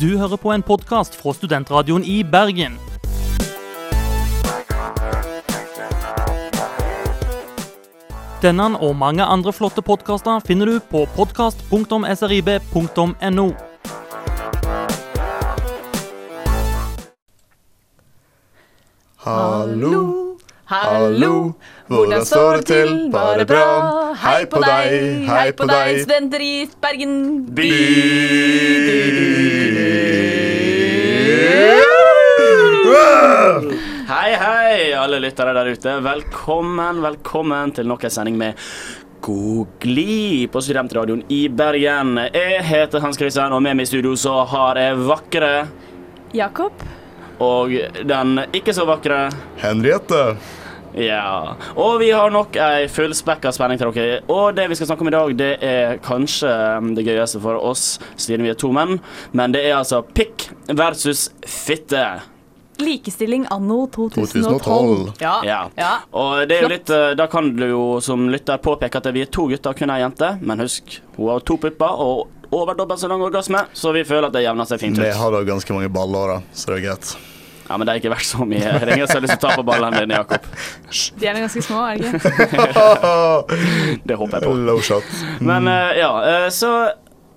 Du hører på en podkast fra Studentradioen i Bergen. Denne og mange andre flotte podkaster finner du på podkast.srib.no. Hallo, hallo, hvordan står det til? Bare bra. Hei på deg, hei på deg. Studenter i Bergen by. Hei, alle lyttere der ute. Velkommen, velkommen til nok en sending med God glid på Studentradioen i Bergen. Jeg heter Hans Christian, og med meg i studio så har jeg vakre Jakob. og den ikke så vakre Henriette. Ja. Og vi har nok ei fullspekka spenning til dere. Og det vi skal snakke om i dag, det er kanskje det gøyeste for oss, siden vi er to menn. Men det er altså pikk versus fitte. Likestilling anno 2012. 2012. Ja. Ja. ja. Og det er jo litt eh, Da kan du jo som lytter påpeke at vi er to gutter, kun ei jente. Men husk, hun har to pupper og over dobbelt så lang orgasme, så vi føler at det jevner seg fint ut. Vi har da ganske mange baller, da, så det er greit. Ja, Men det er ikke verst så mye. Det er ingen som har lyst til å ta på ballene dine, Jakob. De er ganske små, er det ikke? Det håper jeg på. Low shot. Men eh, ja, eh, så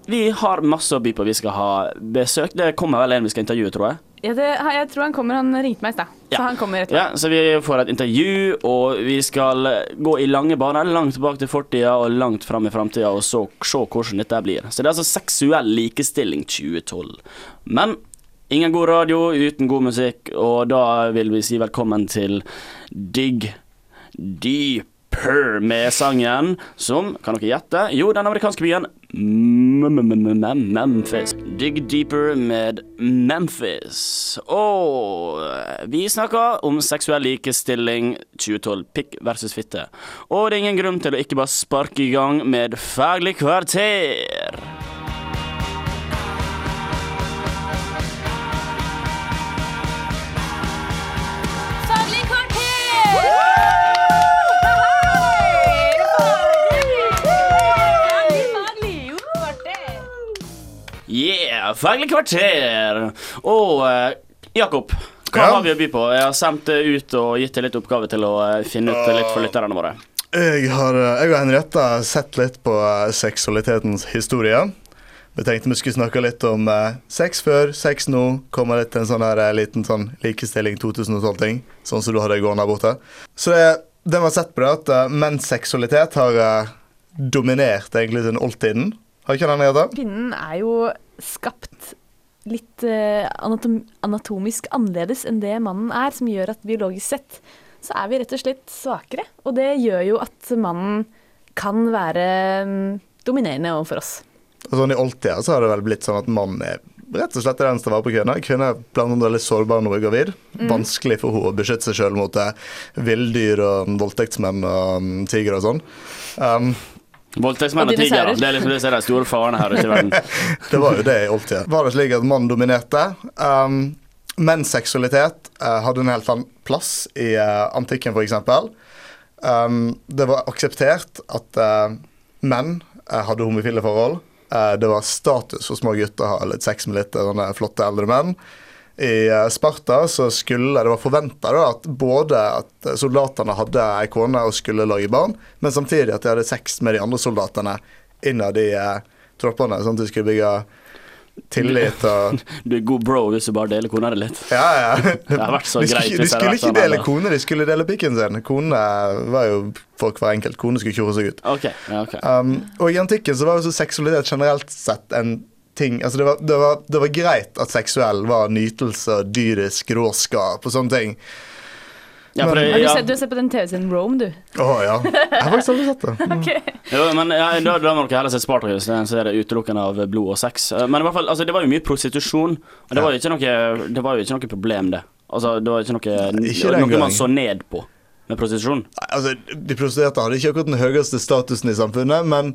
vi har masse å by på. Vi skal ha besøk. Det kommer vel en vi skal intervjue, tror jeg. Ja, det, jeg tror han kommer. Han ringte meg i stad. Så han kommer rett og slett. Ja, Så vi får et intervju, og vi skal gå i lange baner, langt tilbake til fortida og langt fram i framtida, og så se hvordan dette blir. Så det er altså seksuell likestilling 2012. Men ingen god radio uten god musikk, og da vil vi si velkommen til Dig Deeper med sangen som, kan dere gjette, jo, den amerikanske byen Memphis. Dig Deeper med Memphis. Og vi snakker om seksuell likestilling 2012, pikk versus fitte. Og det er ingen grunn til å ikke bare sparke i gang med Faglig kvarter. Faglig kvarter. Og eh, Jakob, hva Ja. har vi å by på? Jeg har sendt det ut og gitt deg litt oppgave til å eh, finne ut litt for lytterne våre. Jeg, har, eh, jeg og Henriette har sett litt på seksualitetens historie. Vi tenkte vi skulle snakke litt om sex før, sex nå. Komme litt til en sånn her liten sånn likestilling 2012-ting. Sånn som du hadde gående der borte. Så det, det vi har sett på, det at uh, menns seksualitet har dominert egentlig siden oldtiden. Har ikke den, Henriette? Kvinnen er jo skapt litt eh, anatom anatomisk annerledes enn det mannen er, som gjør at biologisk sett så er vi rett og slett svakere. Og det gjør jo at mannen kan være mm, dominerende overfor oss. Sånn I oldtida så har det vel blitt sånn at mannen er rett og slett den som var på kvinner. Kvinner er blant annet veldig sårbare når hun er gravid. Vanskelig for henne å beskytte seg selv mot villdyr og voldtektsmenn og um, tigre og sånn. Um, Voldtektsmenn Og tigere. Det er liksom det som er de store farene her ute i verden. det var jo det i oldtida. Var det slik at mannen dominerte? Um, menns seksualitet uh, hadde en helt annen plass i uh, antikken, f.eks. Um, det var akseptert at uh, menn uh, hadde homofile forhold. Eh, det var status for små gutter å ha litt sex med litt flotte eldre menn. I eh, Sparta så skulle det var forventa at både at soldatene hadde ei kone og skulle lage barn, men samtidig at de hadde sex med de andre soldatene innad i eh, troppene, sånn at de skulle bygge tillit og Du er god bro hvis du bare deler kona di litt. Ja, ja. Det har vært så de greit skulle, de skulle ikke sånn, dele kone, de skulle dele pikken sin. Kone var jo for hver enkelt. Kone skulle tjore seg ut. OK. ja, ok. Um, og i antikken så var jo seksualitet generelt sett en ting Altså det var, det var, det var greit at seksuell var nytelse dyrisk råskap og sånne ting. Ja, for det, Har du, ja, sett, du har sett på den TV-serien Rome, du? Å ja. Jeg har faktisk aldri sett det. jo, men ja, da, da må dere heller se Spartacus. Så er det utelukkende av blod og sex. Eh, Men i hvert fall, altså, det var jo mye prostitusjon. Og det var jo ikke noe, det var jo ikke noe problem, det. Altså, det var ikke noe, Ikke noe gang. man så ned på med prostitusjon. Altså, De prostituerte hadde ikke akkurat den høyeste statusen i samfunnet, men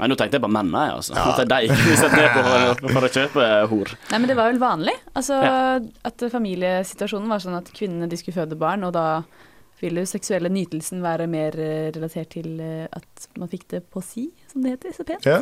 Nei, Nå tenkte jeg på mennene, jeg, altså. At det er de vi setter ned på for, for å kjøpe hor. Nei, men det var vel vanlig. Altså Ja. at familiesituasjonen var sånn at kvinnene de skulle føde barn, og da ville jo seksuelle nytelsen være mer eh, relatert til eh, at man fikk det på si, som det heter så pent. Ja.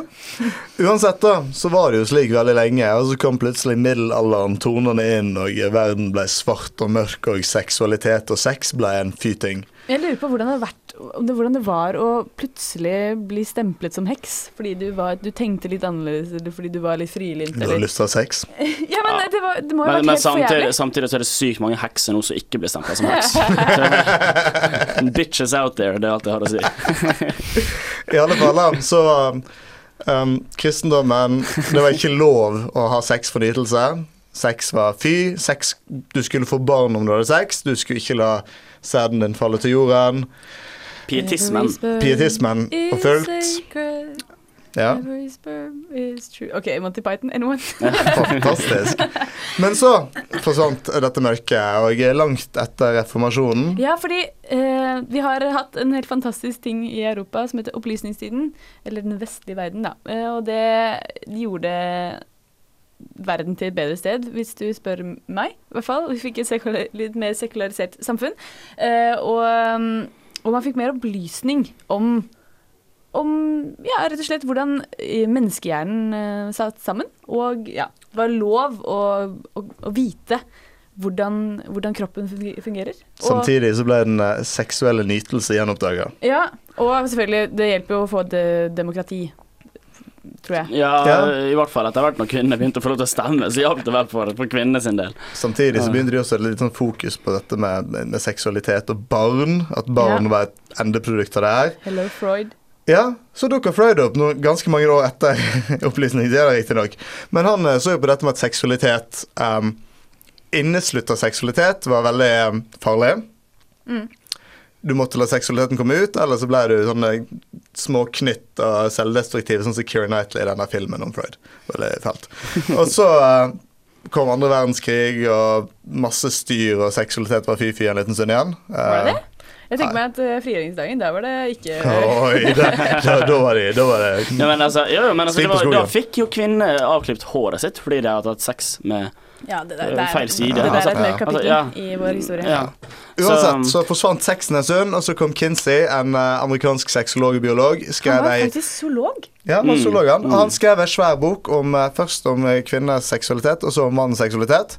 Uansett, da, så var det jo slik veldig lenge, og så kom plutselig middelalderen tonene inn, og verden ble svart og mørk, og seksualitet og sex ble en fyting. Jeg lurer på hvordan det, har vært, om det, hvordan det var å plutselig bli stemplet som heks fordi du, var, du tenkte litt annerledes, eller fordi du var litt frilynt, Du har lyst til å ha sex? Ja, men det, var, det må jo ha vært men helt for samtidig, jævlig. samtidig så er det sykt mange hekser nå som ikke blir stempla som heks. Så, bitches out there, det er alt jeg har å si. I alle fall, så um, Kristendommen Det var ikke lov å ha sex for nytelse. Sex var fy. Sex, du skulle få barn om du hadde sex. Du skulle ikke la sæden din falle til jorden. Pietismen. Pietismen og fulgt. Ja. OK, Monty Python, anyone? fantastisk. Men så forsvant dette mørket, og langt etter reformasjonen Ja, fordi eh, vi har hatt en helt fantastisk ting i Europa som heter opplysningstiden. Eller den vestlige verden, da. Eh, og det gjorde verden til et bedre sted, hvis du spør meg. I hvert fall. Vi fikk et litt mer sekularisert samfunn. Eh, og, um, og man fikk mer opplysning om om ja, rett og slett hvordan eh, menneskehjernen eh, satt sammen. Og ja, det var lov å, å, å vite hvordan, hvordan kroppen fungerer. Og- Samtidig så ble den eh, seksuelle nytelse gjenoppdaga. Ja, og selvfølgelig, det hjelper jo å få det demokrati, tror jeg. Ja, Ja. i hvert fall etter hvert når kvinnene begynte å få lov til å stemme, så hjalp det vel for, for kvinnene sin del. Samtidig så begynte de også litt sånn fokus på dette med, med seksualitet og barn. At barn Ja. var et endeprodukt av det her. Hello, Freud. Ja, så dukka Freud opp noe, ganske mange år etter opplysningstida, riktignok. Men han eh, så jo på dette med at seksualitet um, Inneslutta seksualitet var veldig um, farlig. Mm. Du måtte la seksualiteten komme ut, eller så ble du sånne småknytt og selvdestruktive, sånn som Keira Knightley i denne filmen om Freud. Veldig fælt. Og så uh, kom andre verdenskrig, og masse styr, og seksualitet var fy-fy en liten stund igjen. Var det Eh, det? Jeg tenker meg at uh, frigjøringsdagen, der var det ikke Oi, da, da, da var det, Da var det Ja, men altså, jo, men altså var, skogen. da fikk jo kvinner avklipt håret sitt fordi de hadde hatt sex med Ja, det, Eh, der, det er- feil side, Det der altså. er et mer kapittel Altså, ja. i vår historie. Ja. Uansett så forsvant sexen en stund, og så kom Kinsey, en eh, amerikansk sexolog og biolog. Han var faktisk zoolog. ja, han var Mm, zoolog, han. mm. Og han skrev en svær bok om, eh, først om eh, kvinners seksualitet, og så om mannens seksualitet.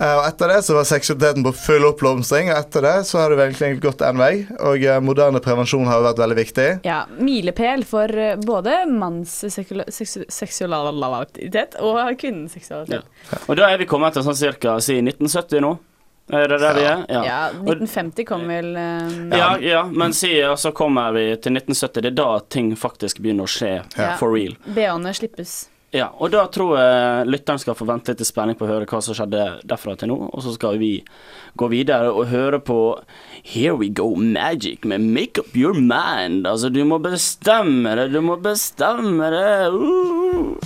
Eh, og Etter det så var seksualiteten på full oppblomstring, og etter det så har det egentlig gått én vei. Og eh, moderne prevensjon har jo vært veldig viktig. Ja, milepæl for eh, både manns seksual- seksu- seksualitet og kvinnens seksualitet. Og da er vi kommet til sånn cirka si 1970 nå. Er det der vi er? Ja, 1950 kom vel eh, Ja, ja, men si, og så kommer vi til 1970. Det er da ting faktisk begynner å skje Ja. for real. BH-ene slippes. Ja, og da tror jeg lytteren skal få vente litt i spenning på å høre hva som skjedde derfra til nå, og så skal vi gå videre og høre på Here We Go Magic med Make Up Your Mind. Altså, du må bestemme det, du må bestemme det. Uh.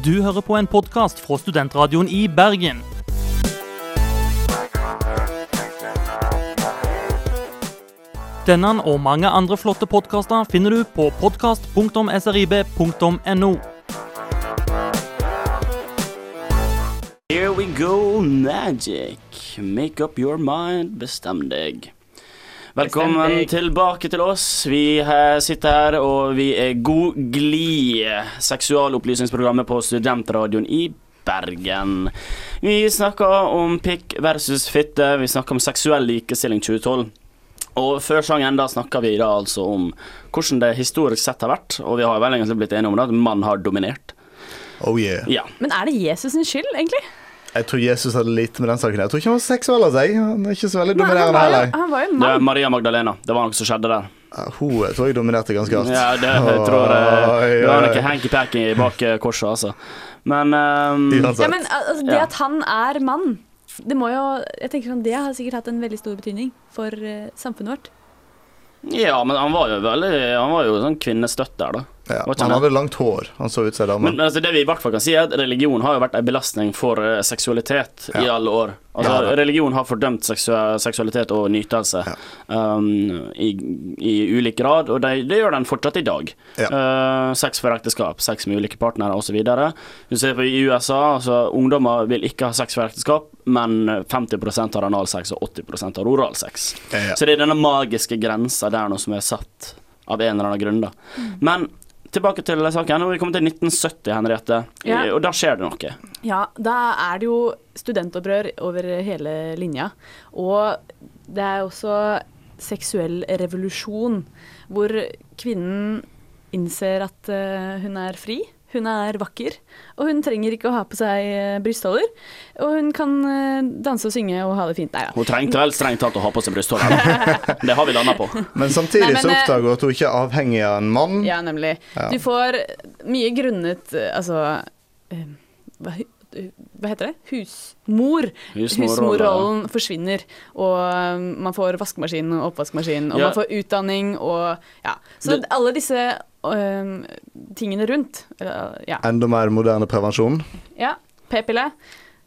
Du hører på en podkast fra Studentradioen i Bergen. Denne og mange andre flotte podkaster finner du på podkast.srib.no. Here We Go Magic. Make up your mind, bestem deg. Velkommen Bestem deg. tilbake til oss. Vi sitter her, og vi er god glid. Seksualopplysningsprogrammet på Studentradioen i Bergen. Vi snakker om pikk versus fitte. Vi snakker om seksuell likestilling 2012. Og før sangen da snakker vi da altså om hvordan det historisk sett har vært, og vi har vel egentlig blitt enige om det, at mann har dominert. Oh yeah. Ja. Men er det Jesus sin skyld, egentlig? Jeg tror Jesus hadde lite med den saken. Jeg tror ikke han var seksuell av seg. Han er ikke så veldig Nei, han, dominerende var heller. han var jo Det er. Maria Magdalena. Det var noe som skjedde der. Ja, Hun jeg tror jeg dominerte ganske hardt. Ja, det jeg tror jeg. Oi, Det var noe hanky-panky bak eh, korset, altså. Men um, Ja, men altså, det at han er mann, det må jo Jeg tenker sånn, Det har sikkert hatt en veldig stor betydning for eh, samfunnet vårt. Ja, men han var jo veldig Han var jo sånn kvinnestøtter, da. Ja, han hadde langt hår. Han så ut som ei dame. Men altså, det vi i hvert fall kan si, er at religion har jo vært en belastning for eh, seksualitet i alle år. Altså, Ja. Religion har fordømt seksu seksualitet og nytelse um, i, i ulik grad, og det, det gjør den fortsatt i dag. Ja. Eh, sex for ekteskap, sex med ulike partnere osv. Du ser på i USA, altså ungdommer vil ikke ha sex for ekteskap, men 50% har analsex og 80% har oralsex. Ja. Så det er denne magiske grensa der nå som er satt av en eller annen grunn, da. Men tilbake til saken. Nå har vi kommet til 1970, Henriette, Ja. og da skjer det noe. Ja, da er det jo studentopprør over hele linja. Og det er også seksuell revolusjon, hvor kvinnen innser at eh, hun er fri. Hun er vakker, og hun trenger ikke å ha på seg uh, brystholder. Og hun kan eh, danse og synge og ha det fint. Nei ja. Hun trengte vel strengt tatt å ha på seg brystholder. Det har vi landa på. Men samtidig Nei, men, så eh, oppdager hun at hun ikke er avhengig av en mann. Ja, nemlig. Ja. Du får mye grunnet eh, Altså eh, hva, hva heter det? Husmor. Husmorrollen, Husmor forsvinner. Og eh, man får vaskemaskin og oppvaskmaskin, og Ja. man får utdanning og Ja. Så Det- alle disse tingene rundt eller, Ja. Enda mer moderne prevensjon. ja P-pille.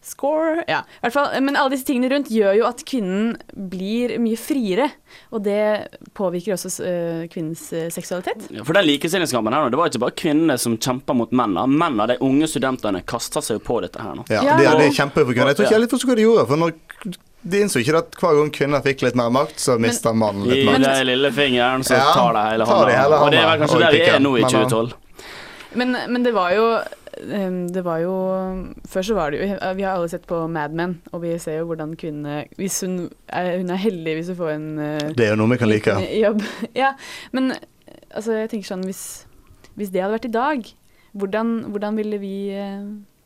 Score. Ja, i hvert fall. Men alle disse tingene rundt gjør jo at kvinnen blir mye friere. Og det påvirker også uh, kvinnens eh, seksualitet. Ja, For den likestillingskampen her nå, det var ikke bare kvinnene som kjempa mot mennene. Mennene, de unge studentene, kasta seg jo på dette her nå. Ja, Ja. Det, de kjemper jo for kvinner. Jeg tror ikke jeg litt forsto hva de gjorde. For når de innså ikke at hver gang kvinner fikk litt mer makt, så mista mannen litt makt. den lillefingeren så Ja, tar de hele hånda. Og det er vel kanskje der vi er nå i 2012. Men, men det var jo det var jo Før så var det jo Vi har alle sett på Mad Men, og vi ser jo hvordan kvinnene Hvis hun er, hun er heldig hvis hun får en eh, Det er jo noe vi kan like. liten jobb. Ja, men altså, jeg tenker sånn Hvis, hvis det hadde vært i dag, hvordan, hvordan ville vi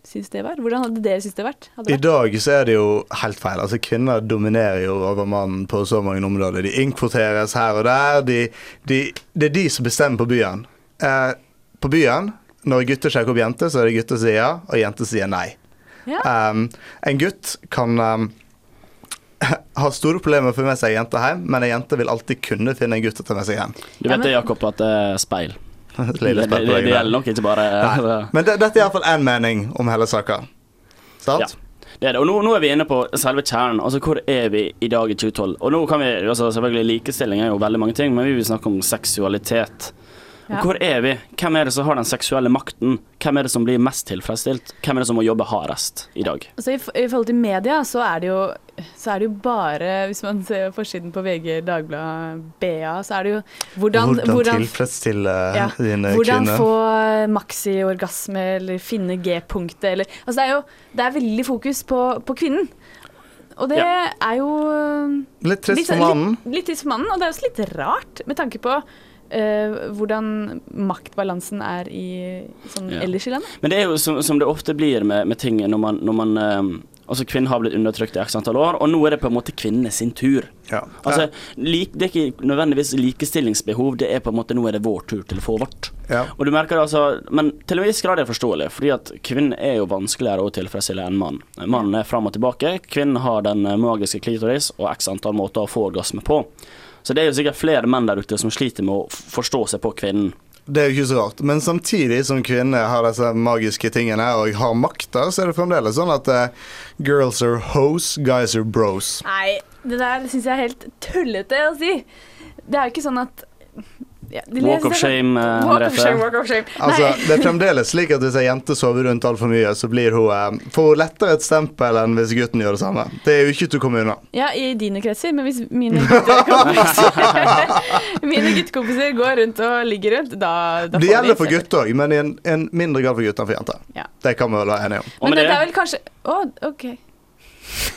synes det var? Hvordan hadde dere syntes det vært? Hadde I vært? dag så er det jo helt feil. Altså Kvinner dominerer jo over mannen på så mange områder. De inkvoteres her og der. De, de, det er de som bestemmer på byen. Eh, på byen, når gutter sjekker opp jenter, så er det gutter som sier ja, og jenter sier nei. Ja. Um, en gutt kan um, ha store problemer med å få med seg ei jente hjem, men ei jente vil alltid kunne finne en gutt å ta med seg hjem. Du vet det, Jakob, at det er speil. Det, det, det, gjelder nok ikke bare Nei. Men det, dette er iallfall én mening om hele saka. Sant? Ja. Det er det. Og nå, nå er vi inne på selve kjernen. Altså hvor er vi i dag i 2012? Og nå kan vi, altså selvfølgelig Likestilling er jo veldig mange ting, men vi vil snakke om seksualitet. Ja. Hvor er vi? Hvem er det som har den seksuelle makten? Hvem er det som blir mest tilfredsstilt? Hvem er det som må jobbe hardest i dag? Altså, i, I forhold til media så er det jo så er det jo bare Hvis man ser forsiden på VG, Dagbladet, BA, så er det jo hvordan, Hvordan, hvordan, tilfredsstille Ja, dine hvordan kvinner. få maxi-orgasme eller finne G-punktet eller Altså det er jo det er veldig fokus på, på kvinnen. Og det Ja. er jo Litt trist litt, for mannen. litt, litt trist for mannen, og det er også litt rart med tanke på eh, hvordan maktbalansen er i sånn Ja. ellers i landet. Men det er jo som, som det ofte blir med, med ting når man, når man uh, Altså Kvinner har blitt undertrykt i x antall år, og nå er det på en måte kvinnene sin tur. Ja. Altså, like, Det er ikke nødvendigvis likestillingsbehov, det er på en måte nå er det vår tur til å få vårt. ja. Og du merker det altså, Men til en viss grad er det forståelig, fordi at kvinnen er jo vanskeligere å tilfredsstille enn mann. Mannen er fram og tilbake, kvinnen har den eh, magiske klitoris og x antall måter å få orgasme på. Så det er jo sikkert flere menn der ute som sliter med å forstå seg på kvinnen. Det er jo ikke så rart. Men samtidig som kvinner har disse magiske tingene og har makta, så er det fremdeles sånn at uh, girls are hoes, guys are bros. Nei, det der syns jeg er helt tullete å si. Det er jo ikke sånn at ja, Walk of shame, eh, Walk of shame, walk of shame. Altså, Det er fremdeles slik at hvis ei jente sover rundt altfor mye, så blir hun, eh, får hun lettere et stempel enn hvis gutten gjør det samme. Det er jo ikke til å komme unna. Ja, i dine kretser, men hvis mine guttekompiser Mine guttekompiser går rundt og ligger rundt, da, da Det gjelder for gutter òg, men i en, en mindre grad for gutter enn for jenter. Ja. Det kan vi vel være enige om. Men, Men det, det er vel kanskje Å, OK.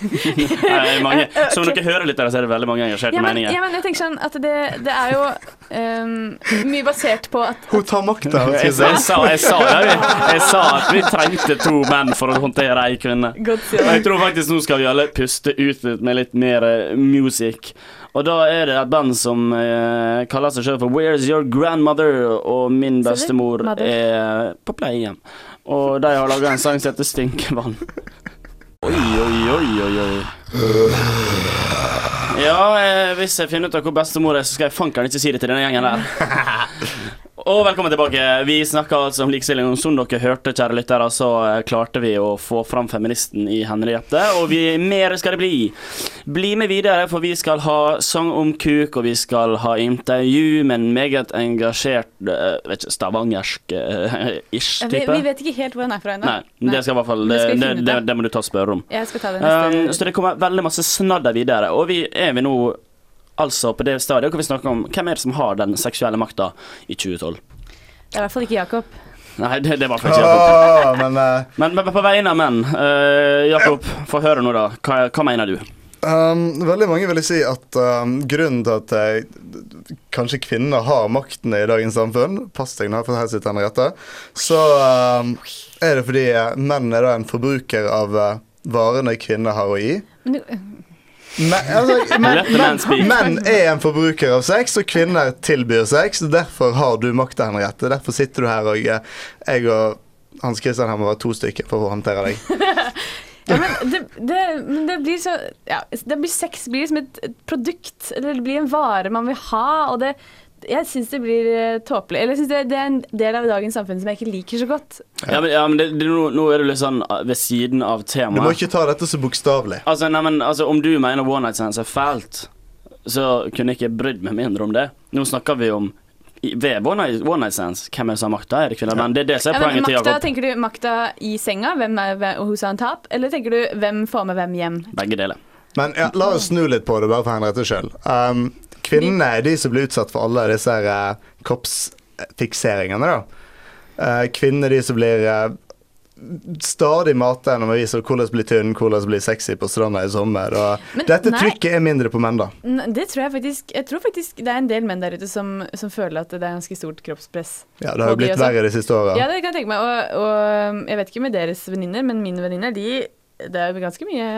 Er mange, som dere hører litt der, så er det veldig mange engasjerte Ja men, meninger. ja, men jeg tenker sånn at det, det er jo um, mye basert på at Hun tar makta. Jeg, jeg jeg, jeg, sa, jeg, jeg sa at vi trengte to menn for å håndtere ei kvinne. Og jeg tror faktisk nå skal vi alle puste ut litt med litt mer eh, music. Og da er det et band som uh, kaller seg selv for Where's Your Grandmother? Og min bestemor er på pleiehjem. Og de har laga en sang som heter Stinkevann. Oi, oi, oi, oi, oi. Ja, eh, hvis jeg finner ut av hvor bestemor er, så skal jeg fankeren ikke si det til denne gjengen der. Og velkommen tilbake. Vi snakka altså om likestilling. Som dere hørte, kjære lyttere, så eh, klarte vi å få fram feministen i Henriette. Og vi, mer skal det bli. Bli med videre, for vi skal ha sang om kuk, og vi skal ha intervju med en meget engasjert eh, vet ikke, stavangersk-ish type. vi, vi vet ikke helt hvor han er fra ennå. Nei, det skal i hvert fall Det Det, det, det, må du ta og spørre om. Jeg skal ta det Um, neste. så det kommer veldig masse snadder videre. Og vi er vi nå altså på det stadiet kan vi snakke om hvem er det som har den seksuelle makta i 2012. Det er i hvert fall ikke Jakob. Nei, det, det var faktisk Jakob. Men eh, Men, men på vegne av menn, uh, Jakob, få høre nå, da. Hva, hva mener du? um, veldig mange vil si at um, grunnen til at jeg, kanskje kvinner har makten i dagens samfunn Pass deg nå, for her sitter Henriette. Så um, er det fordi eh, menn er da en forbruker av uh, varene kvinner har å gi. Men du, Men, altså, men, the man speak. menn er en forbruker av sex, og kvinner tilbyr sex. Derfor har du makta, Henriette. Derfor sitter du her, og eh, jeg og Hans Christian her må være to stykker for å håndtere deg. ja, men det, det, men det blir så ja, det blir Sex blir som et, et produkt, eller det blir en vare man vil ha, og det jeg syns det blir eh, tåpelig. Eller jeg synes det, det er en del av dagens samfunn som jeg ikke liker så godt. Ja, men, ja, men det, det, nå, nå er du litt sånn eh, ved siden av temaet. Du må ikke ta dette så bokstavelig. Altså, nei, men, altså, om du mener one night stands er fælt, så kunne jeg ikke brydd meg mindre om det. Nå snakker vi om i- ved one night, one night stands, hvem er det som har makta? Er det kvinner? Men det det er Ja, men poenget til makta, Jakob. tenker du makta i senga, hvem er hos en tap? Eller tenker du hvem får med hvem hjem? Begge deler. Men ja, la oss snu litt på det, bare for Henriette sjøl. Um, kvinnene er de som blir utsatt for alle disse her, uh, kroppsfikseringene, da. Uh, kvinnene er de som blir uh, stadig mata gjennom aviser hvordan bli tynn, hvordan bli sexy på stranda i sommer. Men dette nei. trykket er mindre på menn, da. Det tror jeg faktisk Jeg tror faktisk det er en del menn der ute som, som føler at det er ganske stort kroppspress. Ja, Det har jo blitt de verre de siste åra. Ja, det kan jeg tenke meg. Og, og jeg vet ikke med deres venninner, men mine venninner, de Det er jo ganske mye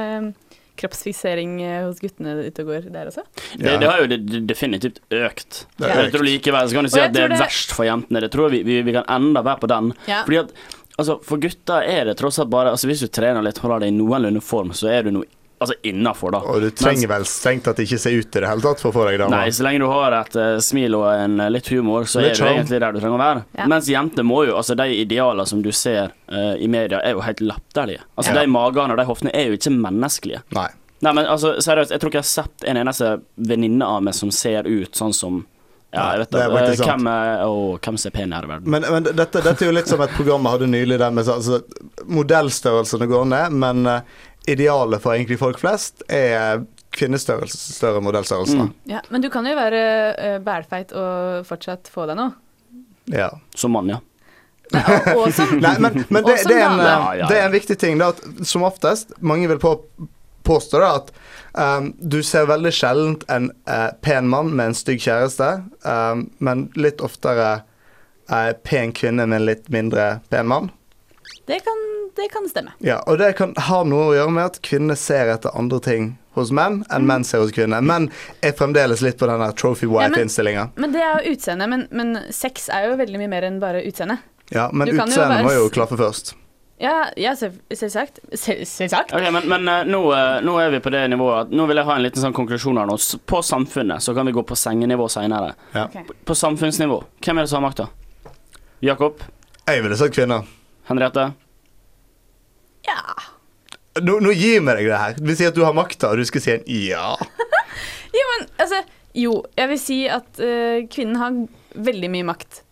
kroppsfiksering eh, hos guttene ute og går der også. Det, Ja. det har jo de- de- definitivt økt. Det er Jeg tror likevel så kan du si at det er det- verst for jentene. Det tror jeg vi, vi, vi kan enda være på den. Ja. Fordi at altså, For gutter er det tross alt bare Altså Hvis du trener litt, holder deg i noenlunde form, så er du noe altså innafor, da. Og du trenger vel strengt tatt ikke se ut i det hele tatt for å få deg dame. Nei, så lenge du har et uh, smil og en eh, litt humor, så Litt er du charm. egentlig der du trenger å være. Ja. Mens jenter må jo Altså, de idealene som du ser uh, i media, er jo helt latterlige. Altså, Ja. de magene og de hoftene er jo ikke menneskelige. Nei. Nei, men altså, seriøst, jeg tror ikke jeg har sett en eneste venninne av meg som ser ut sånn som Ja, jeg vet det sant. Hvem er Å, hvem ser pen her i verden? Men, men dette, dette er jo litt som et program vi hadde nylig der med altså, modellstørrelsene går ned, men idealet for egentlig folk flest er kvinnestørrelse, større modellstørrelse. Mm. Ja, men du kan jo være uh, bælfeit og fortsatt få deg noe. Ja. Som mann, ja. Nei, og, og som Nei, men, men det, det, er en, det er en viktig ting. Da, at som oftest, mange vil på, påstå da, at um, du ser veldig sjelden en uh, pen mann med en stygg kjæreste, um, men litt oftere uh, pen kvinne med en litt mindre pen mann. det, kan, det kan stemme. Ja, og det kan ha noe å gjøre med at kvinner ser etter andre ting hos menn enn menn ser hos kvinner. Menn er fremdeles litt på denne trophy wife-innstillinga. Men det er jo utseende. Men, men sex er jo veldig mye mer enn bare utseende. Ja, men utseendet må jo klaffe først. Ja, ja selvsagt. Selv- Selvsagt. Ok, Men, men eh, nå, eh, nå er vi på det nivået at nå vil jeg ha en liten sånn konklusjon her nå. På samfunnet, så kan vi gå på sengenivå seinere. Ja. Ok. På samfunnsnivå, hvem er det som har makta? Jakob? Jeg ville sagt kvinner. Henriette? Ja. Nå, nå gir vi deg det her. Vi sier at du har makta, og du skal si en ja. Jo, men altså Jo, jeg vil si at uh, kvinnen har veldig mye makt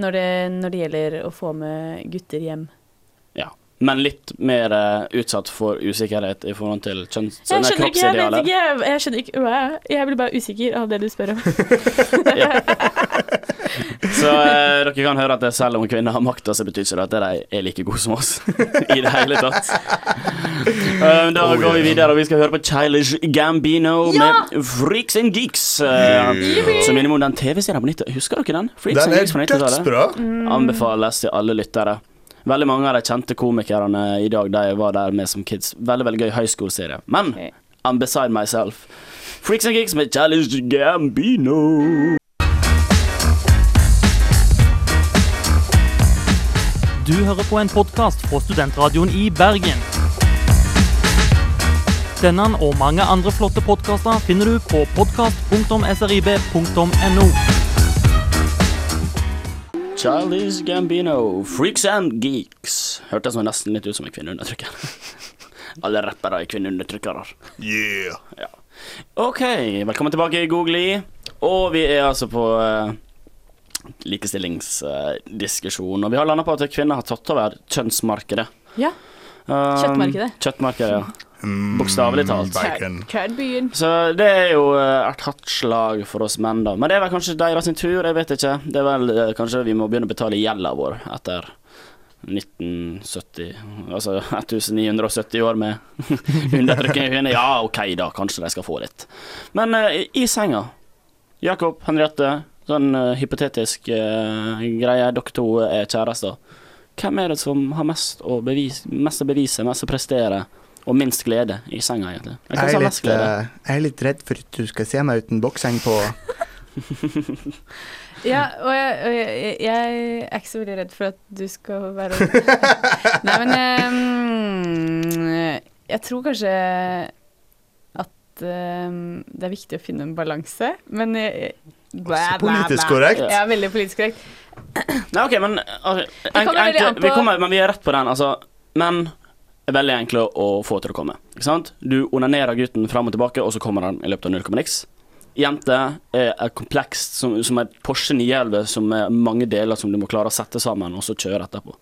når det, når det gjelder å få med gutter hjem. Men litt mer uh, utsatt for usikkerhet i forhold til kjønns... Jeg skjønner ikke, jeg vet ikke. Jeg, jeg skjønner ikke hva jeg- Jeg blir bare usikker av det du spør om. Så uh, dere kan høre at det, selv om kvinner har makta, så betyr ikke det at de er like gode som oss. I det hele tatt. Eh, da Oh, går vi videre, og vi skal høre på Childish Gambino Ja! med Freaks and Geeks. som minimum om den TV-serien på 90 Husker dere den? Freaks Den and Geeks på 90-tallet. dødsbra. Mm. Anbefales til alle lyttere. Veldig mange av de kjente komikerne i dag De var der med som kids. Veldig veldig gøy høyskoleserie. Men okay. I'm beside myself. Freaks and Geeks med Challenge Gambino. Du hører på en podkast fra Studentradioen i Bergen. Denne og mange andre flotte podkaster finner du på podkast.srib.no. Childish Gambino, Freaks and Geeks. Hørtes nesten litt ut som en kvinneundertrykker. Alle rappere er kvinneundertrykkere. Yeah. Ja. OK, velkommen tilbake, Googly. Og vi er altså på uh, likestillingsdiskusjon. og vi har landa på at kvinner har tatt over kjønnsmarkedet. Ja. Um, Kjøttmarkedet. Kjøttmarkedet, ja. Mm, Bokstavelig talt. Bacon. Køddbyen. Så det er jo uh, et hardt slag for oss menn, da. Men det er vel kanskje deres tur, jeg vet ikke. Det er vel eh, kanskje vi må begynne å betale gjelda vår etter 1970 Altså 1970 år med undertrykking av kvinner. Ja, OK, da. Kanskje de skal få litt. Men uh, i senga Jakob, Henriette, sånn uh, hypotetisk uh, greie. Dere to er kjærester. Hvem er det som har mest å bevise, mest å bevise, mest å prestere, og minst glede i senga, egentlig? Jeg, Jeg er, litt, eh, jeg er litt redd for at du skal se meg uten bokseng på. Ja, og jeg, og jeg, er ikke så veldig redd for at du skal være Nei, men um, Jeg tror kanskje at um, det er viktig å finne en balanse, men blæ, Politisk korrekt. Ja, veldig politisk korrekt. Nei, OK, men altså, enk, på- vi kommer, Men vi er rett på den. Altså, menn er veldig enkle å få til å komme. Ikke sant? Du onanerer gutten fram og tilbake, og så kommer han i løpet av null komma niks. Jente er, et komplekst som, som et Porsche 911 som er mange deler som du må klare å sette sammen, og så kjøre etterpå.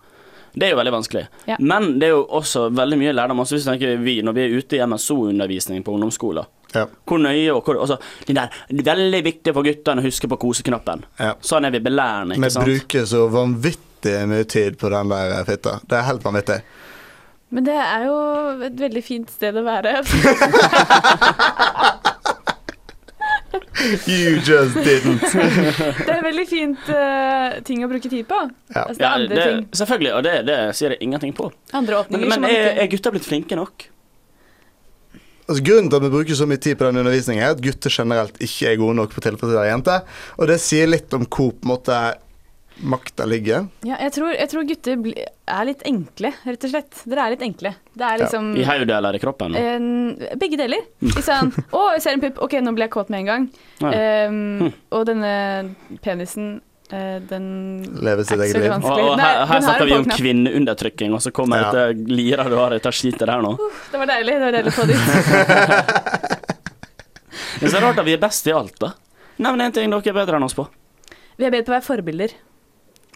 Det er jo veldig vanskelig. Ja. Men det er jo også veldig mye lærdom. Også hvis tenker vi, når vi er ute i MSO-undervisning på ungdomsskoler. Ja. Hvor nøye og hvor altså, det, der, er veldig viktig for guttene å huske på koseknappen. Ja. Sånn er vi belærende, Vi bruker så vanvittig mye tid på den der fitta. Det er helt vanvittig. Men det er jo et veldig fint sted å være. You just didn't. Det er veldig fint uh, ting å bruke tid på. Ja. Altså, det er Ja, det, ting. selvfølgelig, og det, det sier jeg ingenting på. Andre Men, åpninger men er, er gutta blitt flinke nok? Altså, grunnen til at vi bruker så mye tid på den undervisningen, er at gutter generelt ikke er gode nok på å tilfredsstille jenter. Og det sier litt om hvor på en måte makta ligger. Ja, jeg tror, jeg tror gutter bli, er litt enkle, rett og slett. Dere er litt enkle. Det er liksom I hodet eller i kroppen? Eh, Begge deler. Sånn. Å, jeg ser en pupp. Ok, nå blir jeg kåt med en gang. Ja. Ehm, og denne penisen, eh, den Lever sitt eget liv. Og, her, her snakker vi om kvinneundertrykking, og så kommer Ja. dette lira du har i dette skitet der nå. Det var deilig. Det var deilig å få det ut. Det er så rart at vi er best i alt, da. Nevn én ting dere er bedre enn oss på. Vi er bedre på å være forbilder.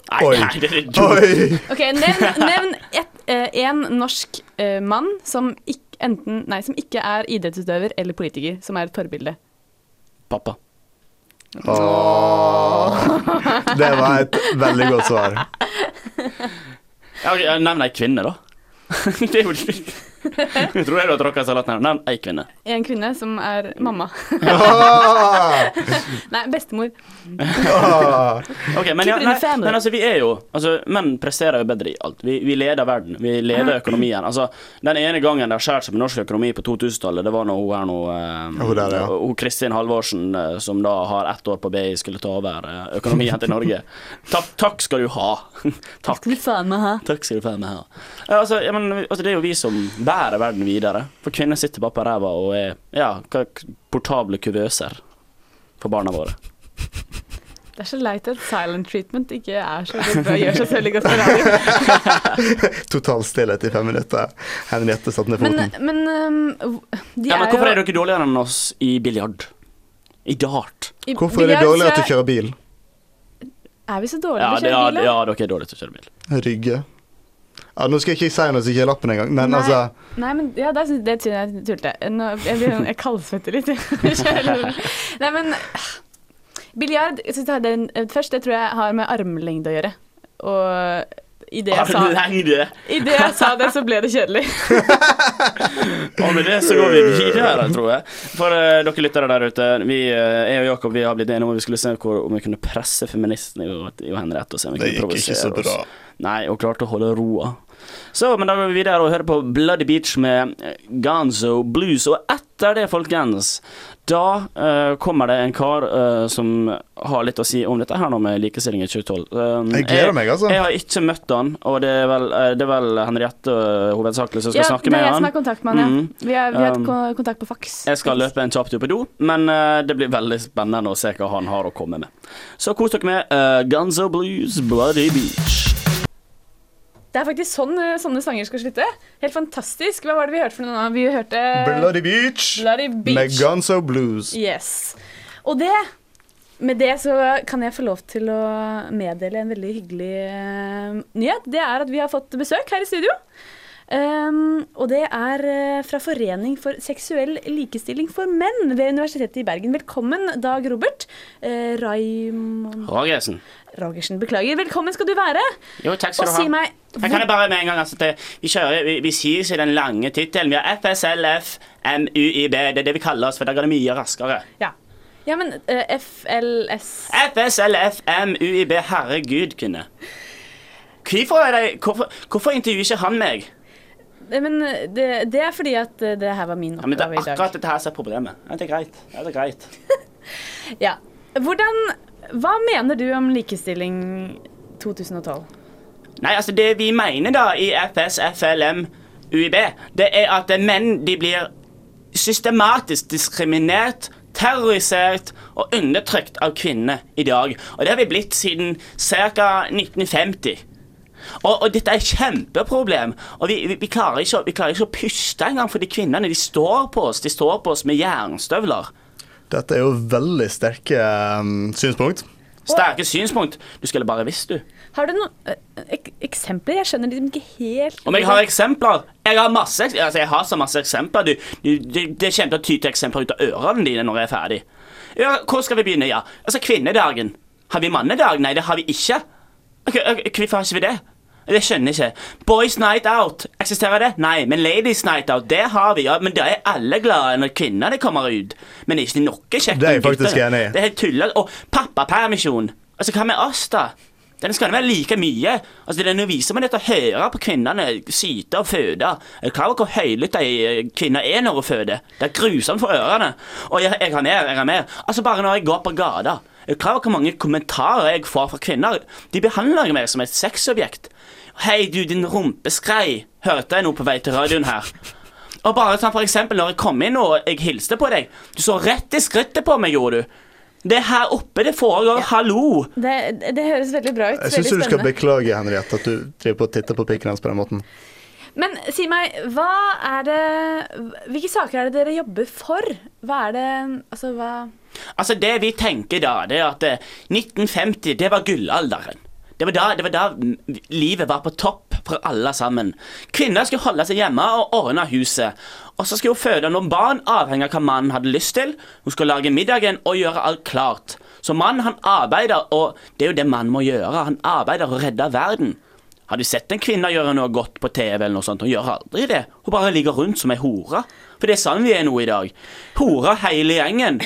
Nei, Oi. nei, det er. Oi! Ok, Nevn, nevn et, eh, en norsk eh, mann som ikke, enten, nei, som ikke er idrettsutøver eller politiker, som er et forbilde. Pappa. Åh. Det var et veldig godt svar. Ja, ok, Nevn ei kvinne, da. det er jo Jeg tror jeg du har tråkka i salaten her. Nevn ei kvinne. En kvinne som er mamma. Ah! Nei, bestemor. Ah! Ok, men, ja, nei, men altså, vi er jo altså, Menn presterer jo bedre i alt. Vi, vi leder verden. Vi leder økonomien. Altså, Den ene gangen det har skåret seg med norsk økonomi på 2000-tallet, det var når hun her nå eh, Hun der, ja. hun Kristin Halvorsen, eh, som da har ett år på BI, skulle ta over eh, økonomien til Norge. Takk, takk skal du ha. takk. Skal du faen meg ha. Takk skal du faen meg ha. Ja, altså, ja, men, altså, det er jo vi som bærer verden videre. For kvinner sitter bare på ræva og er ja, portable kuvøser for barna våre. Det er så leit at silent treatment ikke er så godt bra, gjør seg selv godt på radio. Total stillhet i fem minutter. Henriette satte ned Men, foten. men um, de Ja, men er hvorfor jo er dere dårligere enn oss i biljard? I dart? i Hvorfor er det dårligere til å kjøre bil? Er vi så dårlige Ja, til å kjøre bil? ja, dere er dårlige til å kjøre bil. Rygge. Ja, nå skal jeg ikke si noe som ikke er lappen engang, men Nei. altså Nei, men ja, det det syns jeg tulte. Nå, jeg, blir, sånn- jeg kaldsvetter litt. Nei, men biljard jeg synes det har den- Først, det tror jeg har med armlengde å gjøre. Og i det jeg sa, i det jeg sa det, så ble det kjedelig. Og med det så går vi videre, tror jeg. For uh, dere lyttere der ute, vi, uh, jeg og Jakob vi har blitt enige om vi skulle se hvor, om vi kunne presse feministene i, Henriette. og se om vi Det gikk ikke så bra. oss. Nei, og klarte å holde roa. Så, men da går vi videre og hører på Bloody Beach med eh, Gonzo Blues. Og etter det, folkens, da uh, kommer det en kar uh, som har litt å si om dette her nå med likestilling i 2012. Um, Jeg gleder meg, altså. Jeg har ikke møtt han, og det er vel, det er vel Henriette uh, hovedsakelig som skal Ja, snakke det er jeg som er kontaktmann, ja. Mm. Vi har, vi har Um, kontakt på faks. Jeg skal løpe en kjapp tur på do, men det blir veldig spennende å se hva han har å komme med. Så kos dere med uh, Gunzo Blues Bloody Beach. Det er faktisk sånn eh, sånne sanger skal slutte. Helt fantastisk. Hva var det vi hørte for noe nå? Vi hørte Bloody Beach, Bloody Beach. med Gonzo Blues. Yes. Og det Med det så kan jeg få lov til å meddele en veldig hyggelig eh, nyhet. Det er at vi har fått besøk her i studio. Um, og det er eh, fra Forening for seksuell likestilling for menn ved Universitetet i Bergen. Velkommen, Dag Robert. Uh, Raymond Rogersen. Rogersen, beklager. Velkommen skal du være. Jo, takk Og skal du si ha. meg Jeg kan jeg bare med en gang altså, det, Vi kjører, vi, vi sier ikke den lange tittelen. Vi har FSLF, MUIB. Det er det vi kaller oss, for da går det mye raskere. Ja, ja men uh, FLS FSLFMUIB. Herregud, kunne. Hvorfor, det, hvorfor, hvorfor intervjuer ikke han meg? Eh, Men eh, det, det er fordi at eh, det her var min oppgave Ja, men Det er akkurat dette her som er problemet. Ja, det er greit. Ja, det er greit. Ja. Hvordan Hva mener du om likestilling 2012? Nei, altså det vi mener da i FS, FLM, UiB, det er at menn de blir systematisk diskriminert, terrorisert og undertrykt av kvinner i dag. Og det har vi blitt siden ca. 1950. Og, og dette er et kjempeproblem. Og vi, vi, vi, klarer ikke, vi klarer ikke å puste engang, fordi kvinnene de står på oss. De står på oss med jernstøvler. Dette er jo veldig sterke um, synspunkt. Sterke synspunkt. Du skulle bare visst, du. Har du noen eh, ek eksempler? Jeg skjønner liksom ikke helt Om jeg har eksempler? Jeg har masse altså jeg har så masse eksempler. Du, du, det, det kommer til å tyte eksempler ut av ørene dine når jeg er ferdig. Ja, hvor skal vi begynne? ja? Altså, Kvinnedagen. Har vi mannedag? Nei, det har vi ikke. Hvorfor har ikke vi det? Det skjønner jeg ikke. Boys Night Out, eksisterer det? Nei, men Ladies Night Out, det har vi. ja, Men da er alle glade når kvinnene kommer ut. Men ikke noe kjekt. Det er jeg faktisk enig i. Det er helt tulla. Og pappapermisjon. Altså, hva med oss, da? Den skal være like mye. Altså, det Den viser meg dette å høre på kvinnene syte og føde. Jeg du klar over hvor høylytt ei kvinne er når hun føder. Det er grusomt for ørene. Og jeg, jeg har mer, jeg har mer. Altså, bare når jeg går på gata. Jeg du klar over hvor mange kommentarer jeg får fra kvinner. De behandler meg som et sexobjekt. Hei, du, din rumpeskrei. Hørte jeg noe på vei til radioen her? Og bare sånn for eksempel når jeg kom inn og jeg hilste på deg. Du så rett i skrittet på meg, gjorde du. Det er her oppe det foregår. Hallo. Det, det høres veldig bra ut. Jeg syns du skal beklage, Henriette, at du driver på og titter på pikken hans på den måten. Men si meg, hva er det Hvilke saker er det dere jobber for? Hva er det Altså, hva Altså, det vi tenker da, det er at eh, 1950, det var gullalderen. Det var, da, det var da livet var på topp for alle sammen. Kvinner skulle holde seg hjemme og ordne huset. Og så skulle hun føde noen barn, avhengig av hva mannen hadde lyst til. Hun skulle lage middagen og gjøre alt klart. Så mannen han arbeider, og det er jo det mannen må gjøre. Han arbeider og redder verden. Har du sett en kvinne gjøre noe godt på TV eller noe sånt? Hun gjør aldri det. Hun bare ligger rundt som ei hore. For det er sånn vi er nå i dag. Horer hele gjengen.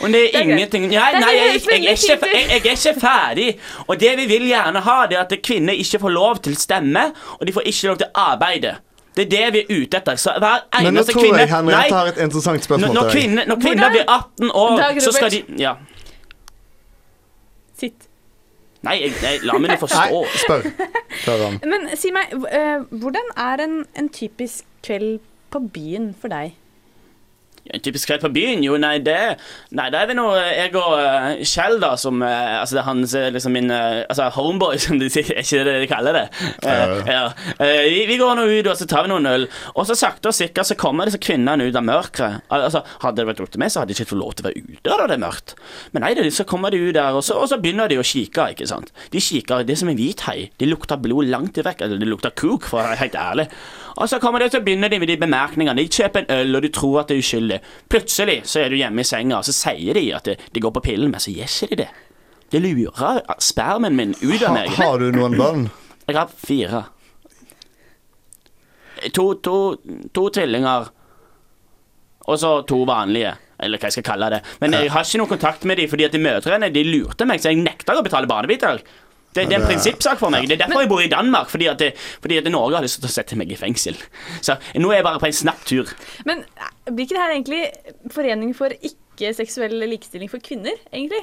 Og det er, ingenting Nei, Nei, jeg, jeg, jeg, er ikke, jeg, jeg er ikke ferdig. Og det vi vil gjerne ha, det er at kvinner ikke får lov til stemme, og de får ikke lov til arbeide. Det er det vi er ute etter. Så hver Men nå tror kvinne jeg Henriette har et interessant spørsmål når, til deg. kvinner, når kvinner blir 18 år, Dag så skal de Ja. Sitt. Nei, jeg, nei la meg nå Nei, forstå. spør. Spør han. Men si meg, eh, hvordan er en, en typisk kveld på byen for deg? En typisk kveld på byen? Jo, nei, det Nei, det er det nå jeg og uh, Kjell, da, som eh, Altså, det er hans eh, liksom min eh, Altså, homeboy, som de sier. Er ikke det de kaller det? Uh, ja. Eh, vi, vi går nå ut, og så tar vi noen øl. Og så sakte og sikkert så kommer disse kvinnene ut av mørket. Altså, hadde det vært opp til meg, så hadde de ikke fått lov til å være ute da det er mørkt. Men nei, det, så kommer de ut der, og så, og så begynner de å kikke, ikke sant. De kikker, det er som en hvit hai. De lukter blod langt vekk. Eller de lukter kuk, for å være helt ærlig. Og så kommer de, så begynner de med de bemerkningene. De kjøper en øl, og de tror at det er uskyldig. Plutselig så er du hjemme i senga, og så sier de at de, går på pillen, men så gjør ikke de det. De lurer spermen min ut av Ha, meg. har du noen barn? Jeg har fire. To, to, to tvillinger. Og så to vanlige. Eller hva jeg skal kalle det. Men jeg har ikke noe kontakt med dem, fordi at de mødrene de lurte meg, så jeg nekta å betale barnebidrag. Det, det er en prinsippsak for meg. Det er derfor jeg bor i Danmark. Fordi at, det, fordi at Norge har lyst til å sette meg i fengsel. Så nå er jeg bare på en snapp tur. Men blir ikke det her egentlig forening for ikke-seksuell likestilling for kvinner, egentlig?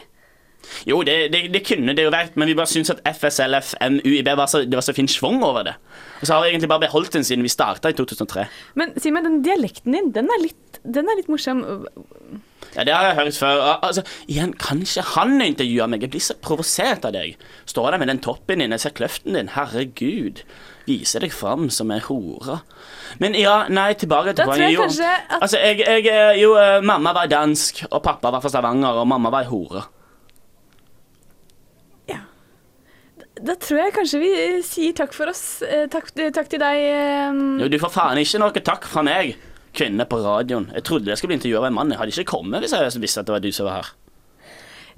Jo, det, det, det kunne det jo vært, men vi bare syns at FSLF, MUIB, var så, det var så fin schwung over det. Og så har vi egentlig bare beholdt den siden vi starta i 2003. Men si meg, den dialekten din, den er litt, den er litt morsom. Ja, Det har jeg hørt før. Altså, igjen, Kanskje han intervjuer meg. Jeg blir så provosert av deg. Står der med den toppen din, jeg ser kløften din. Herregud. Viser deg fram som ei hore. Men ja, nei, tilbake til poenget. Jo, at Altså, jeg, jeg eh, Jo, eh, mamma var dansk, og pappa var fra Stavanger, og mamma var ei hore. Da tror jeg kanskje vi eh, sier takk for oss. Eh, Takk, eh, takk til deg. eh, Jo, du får faen ikke noe takk fra meg, kvinne på radioen. Jeg trodde jeg skulle bli intervjua av en mann. Jeg hadde ikke kommet hvis jeg visste at det var du som var her.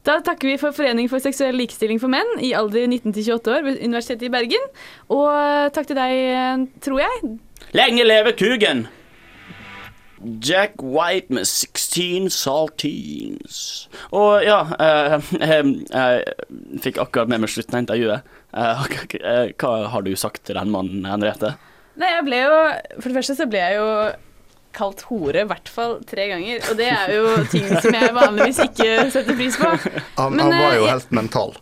Da takker vi for Forening for seksuell likestilling for menn i alder 19-28 år ved Universitetet i Bergen. Og takk til deg, tror jeg. Lenge leve kugen! Jack White med 16 saltines. Og ja eh, eh, Jeg fikk akkurat med meg slutten av intervjuet. Eh, eh, hva har du sagt til den mannen, Henriette? Nei, jeg ble jo For det første så ble jeg jo kalt hore i hvert fall tre ganger. Og det er jo ting som jeg vanligvis ikke setter pris på. Han, Men, han var eh, jo jeg- helt mental.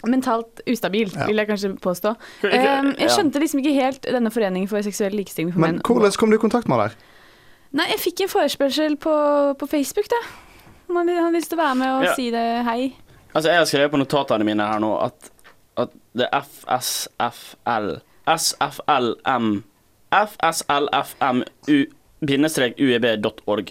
Mentalt ustabil, Ja. vil jeg kanskje påstå. Um, jeg skjønte liksom ikke helt denne foreningen for seksuell likestilling for menn. Men hvordan kom du i kontakt med han der? Nei, jeg fikk en forespørsel på, på Facebook, da. Han han lyst til å være med og Ja. si det hei. Altså, jeg har skrevet på notatene mine her nå at, at det er FSFL SFLM FSLFMU bindestrek ueb.org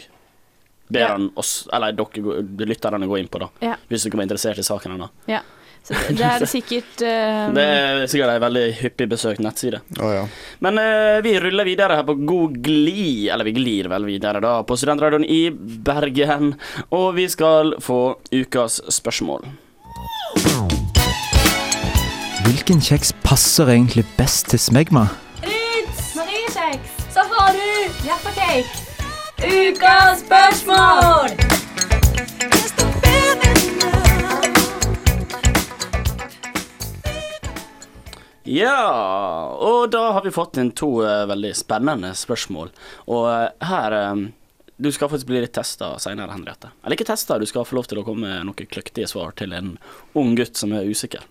ber han oss, eller dere lytterne gå inn på, da. Ja. Hvis dere var interessert i saken hennes. Ja. Så det, det er sikkert um, Det er sikkert ei veldig hyppig besøkt nettside. Oh, ja. Men uh, vi ruller videre her på god glid, eller vi glir vel videre da, på Studentradioen i Bergen. Og vi skal få ukas spørsmål. Hvilken kjeks passer egentlig best til smegma? Ritz, Mariekjeks, du Jaffacake. Ukas spørsmål! Ja, og da har vi fått inn to uh, veldig spennende spørsmål. Og uh, her um, Du skal faktisk bli litt testa seinere, Henriette. Eller ikke testa, du skal få lov til å komme med noen kløktige svar til en ung gutt som er usikker,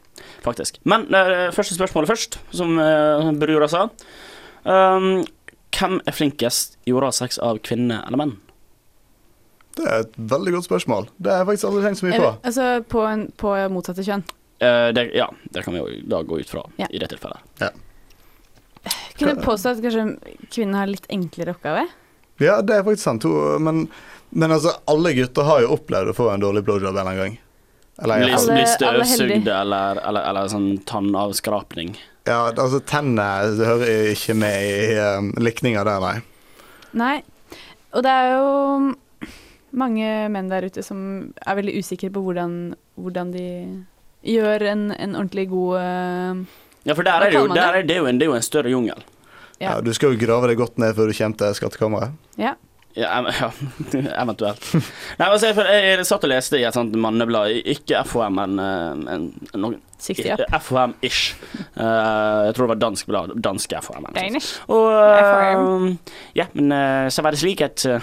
faktisk. Men uh, første spørsmålet først, som uh, brura sa. Um, hvem er flinkest i oralsex av kvinne eller menn? Det er et veldig godt spørsmål. Det har jeg faktisk aldri tenkt så mye på. Altså på, en, på motsatte kjønn. Eh, det, ja, det kan vi jo da gå ut fra Ja. i det tilfellet. Kunne jeg påstå at kanskje kvinnen har litt enklere oppgave? Ja, det er faktisk sant. Men, men altså, alle gutter har jo opplevd å få en dårlig blowjob en gang. Eller, Bli, Alle- bli støvsugd eller, eller, eller sånn tannavskrapning. ja, altså, tennene hører ikke med i um, likninga der, nei. Nei. Og det er jo mange menn der ute som er veldig usikre på hvordan, hvordan de gjør en, en ordentlig god eh, Ja, for der er det jo, der er det, jo en, det er jo en større jungel. Ja. Ja, du skal jo grave deg godt ned før du kommer til skattkammeret. Ja. Ja, ja eventuelt. Nei, altså, jeg, jeg, jeg satt og leste i et sånt manneblad, ikke FHM, men en, noen FHM-ish. Uh, jeg tror det var dansk blad. Dansk FHM. Danish. Og eh, Ja, men uh, så var det slik at eh,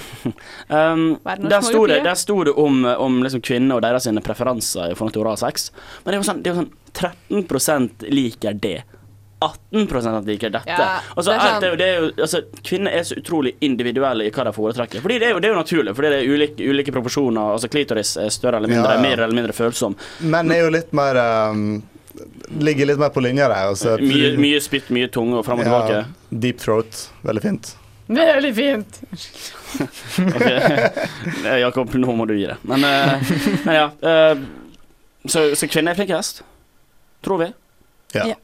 um, Der sto det, der sto det om, om liksom kvinner og deres preferanser i forhold til oralsex. Men det er jo sånn, det er jo sånn 13% liker det. 18 liker dette. Ja, altså, det er sånn- jo, det er jo, altså, kvinner er så utrolig individuelle i hva de foretrekker. Fordi det er jo, det er jo naturlig, fordi det er ulike, ulike proporsjoner. Altså Klitoris er større eller mindre, Ja, ja. mer eller mindre følsom. Menn er jo litt mer um, Ligger litt mer på linja der. Altså, Mye, mye spytt, mye tunge og fram og tilbake. Ja, deep throat. Veldig fint. Veldig fint. Ok. Eh, Jakob, nå må du gi det. Men, uh, men ja. Uh, så, så kvinner er flinkest, tror vi. Ja. Ja.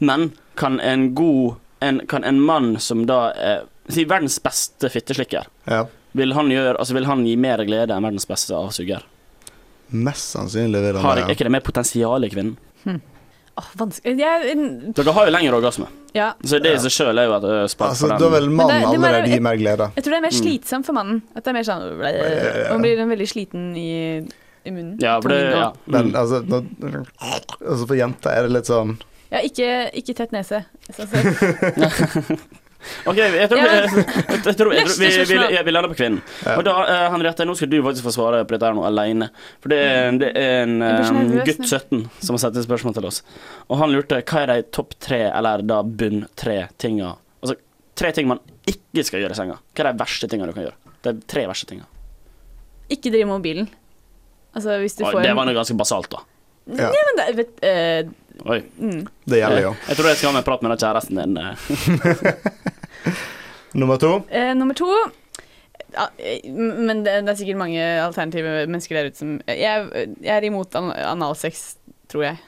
Men kan en god en, Kan en mann som da er Si verdens beste fitteslikker, ja. vil han, gjøre, altså vil han gi mer glede enn verdens beste avsuger? Mest sannsynlig vil han Har, er ikke det mer potensial i kvinnen? Åh, vanskelig jeg, en- Dere har jo lengre orgasme, Ja. så det i seg sjøl er jo et spark Altså, da vil mannen allerede gi mer glede. Jeg tror det er mer Mm. slitsomt for mannen. At det er mer sånn. Man blir veldig sliten i, i munnen. Ja, for det, ja. Men Mm. altså nå, Altså For jenter er det litt sånn Ja, ikke, ikke tett nese. OK, jeg tror, jeg, jeg, jeg tror, jeg vi, vi, vi, vi lander på kvinnen. Og da, eh, Henriette, nå skal du faktisk få svare på dette her nå alene. For det er, det er en eh, gutt 17 som har satt inn spørsmål til oss. Og han lurte hva er de topp tre, eller da bunn tre tinga Altså tre ting man ikke skal gjøre i senga. Hva er de verste tinga du kan gjøre? De tre verste tinga. Ikke driv med mobilen. Altså, hvis du Oi, får Det var noe ganske basalt, da. Ja. Ja, men det, vet, eh, Oi. mm. Det gjelder jo. Jeg tror jeg skal ha meg en prat med den kjæresten din. eh. Nummer to. eh, Nummer to ja, eh, Men det, det er sikkert mange alternative mennesker der ute som Jeg, jeg er imot an analsex, tror jeg.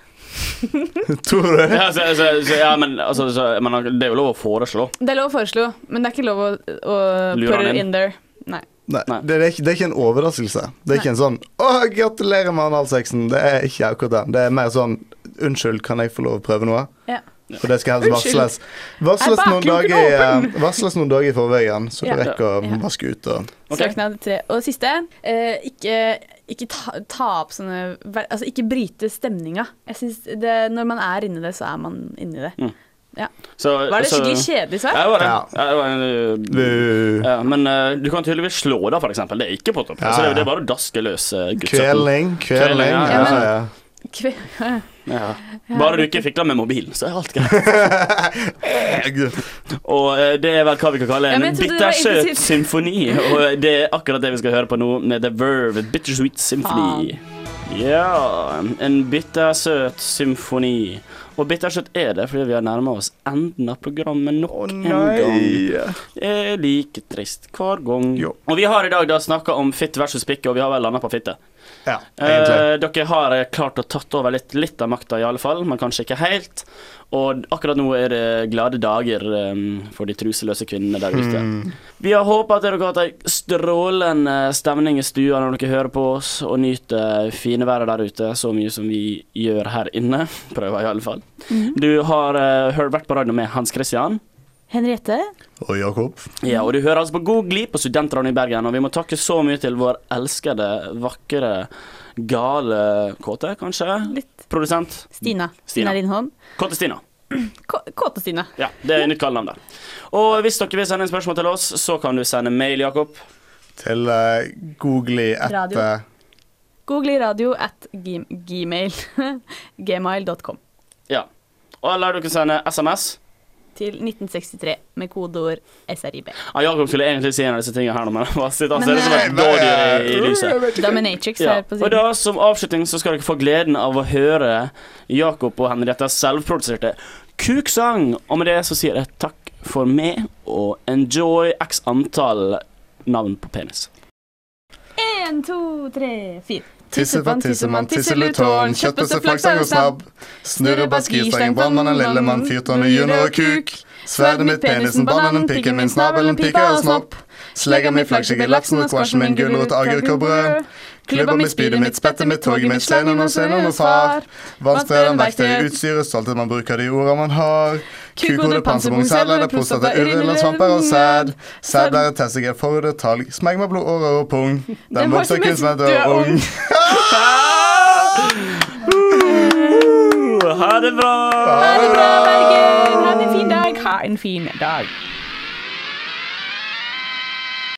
Tror du? Ja, så, så, så, ja, men, altså, så, men det er jo lov å foreslå. Det er lov å foreslå, men det er ikke lov å, å put it in there. Nei. Nei, Nei. det er, ikke, det er ikke en overraskelse. Det er ikke en sånn 'Å, gratulerer med analsexen'. Det er ikke akkurat det. Det er mer sånn 'Unnskyld, kan jeg få lov å prøve noe?' Ja. For det skal helst varsles. Varsles noen, dager, i- eh, varsles noen dager i forveien, så du Ja. rekker å Ja. vaske ut og Okay. Søknad tre. Og siste, eh, ikke, ikke ta, ta opp sånne Altså ikke bryte stemninga. Jeg synes det, Når man er inni det, så er man inni det. Så, Var det så- skikkelig kjedelig svar? Ja, det var det. Ja. Ja, det var en, uh, ja, men uh, du kan tydeligvis slå da, for eksempel. Det er ikke på topp. Ja, Så det, det er bare å daske løs uh, gutt 17. Kvelning. Kvelning, Kvelning. ja, Ja, men- ja. Kve Ja. Bare du ikke fikler med mobilen, så er alt greit. Og uh, det er vel hva vi kan kalle en var bittersøt symfoni. Og det er akkurat det vi skal høre på nå, med The Verve Bittersweet Symphony. Ja, en bittersøt symfoni. Og bittersøt er det fordi vi har nærma oss enden av programmet nok oh, en gang. Det er like trist hver gang. Jo. Og vi har i dag da snakka om fitt versus pikke, og vi har vel landa på fitte. Ja. Eh, dere har eh, klart å tatt over litt, litt av makta, fall, men kanskje ikke helt. Og akkurat nå er det glade dager um, for de truseløse kvinnene der ute. Mm. Vi har håpa at dere har hatt ei strålende stemning i stua når dere hører på oss, og nyter fineværet der ute så mye som vi gjør her inne. Prøver i alle fall. Du har uh, hørt vært på radio med Hans Christian. Henriette? Og Jakob. Ja, og du hører altså på God glid på Studentradioen i Bergen, og vi må takke så mye til vår elskede, vakre, gale kåte, kanskje? Litt. Produsent? Stina. Stina. Lindholm. Kåte Stina. Kåte Stina. Ja, det er nytt kallenavn der. Og hvis dere vil sende inn spørsmål til oss, så kan du sende mail, Jakob. Til uh, Googly Radio. etter Googleradio at gmail. gmail.com. Ja. Og eller du kan sende SMS. Til 1963 med kodeord SRIB. Ja, Jakob skulle egentlig si en av disse tingene her nå, men han sitter ser ut som et eh, dårdyr i, i lyset. Dominatrix Ja. her på siden. Og da som avslutning så skal dere få gleden av å høre Jakob og Henriette selvproduserte kuksang. Og med det så sier jeg takk for meg, og enjoy x antall navn på penis. En, to, tre, fire. Tissepann, tissemann, tisselutårn, kjøttbøsse, flaksang og snabb. Snurrebass, skistangen, brannmannen, lillemann, fyrtårn, junior og kuk. Sverdet mitt, penisen, bananen, pikken min, snabelen, pika og snopp. Slegga mi, flaggskipet, laksen og squashen min, gulrot, agurk og brød. Klubba mi, spydet mitt, spettet mitt, toget mitt, stenen og scenen og far. Vannstrølen, verktøy, utstyret, stolthet, man bruker de orda man har. Kukhode, panserbong, sædlede, prostata, urinner, svamper og sæd. Sædblære, testikkel, forhud for detalj. Smegg med blod, årer og pung. Den vokser kun som du er ung. Ha det bra! Ha det bra, Bergen! Ha en fin dag. Ha en fin dag.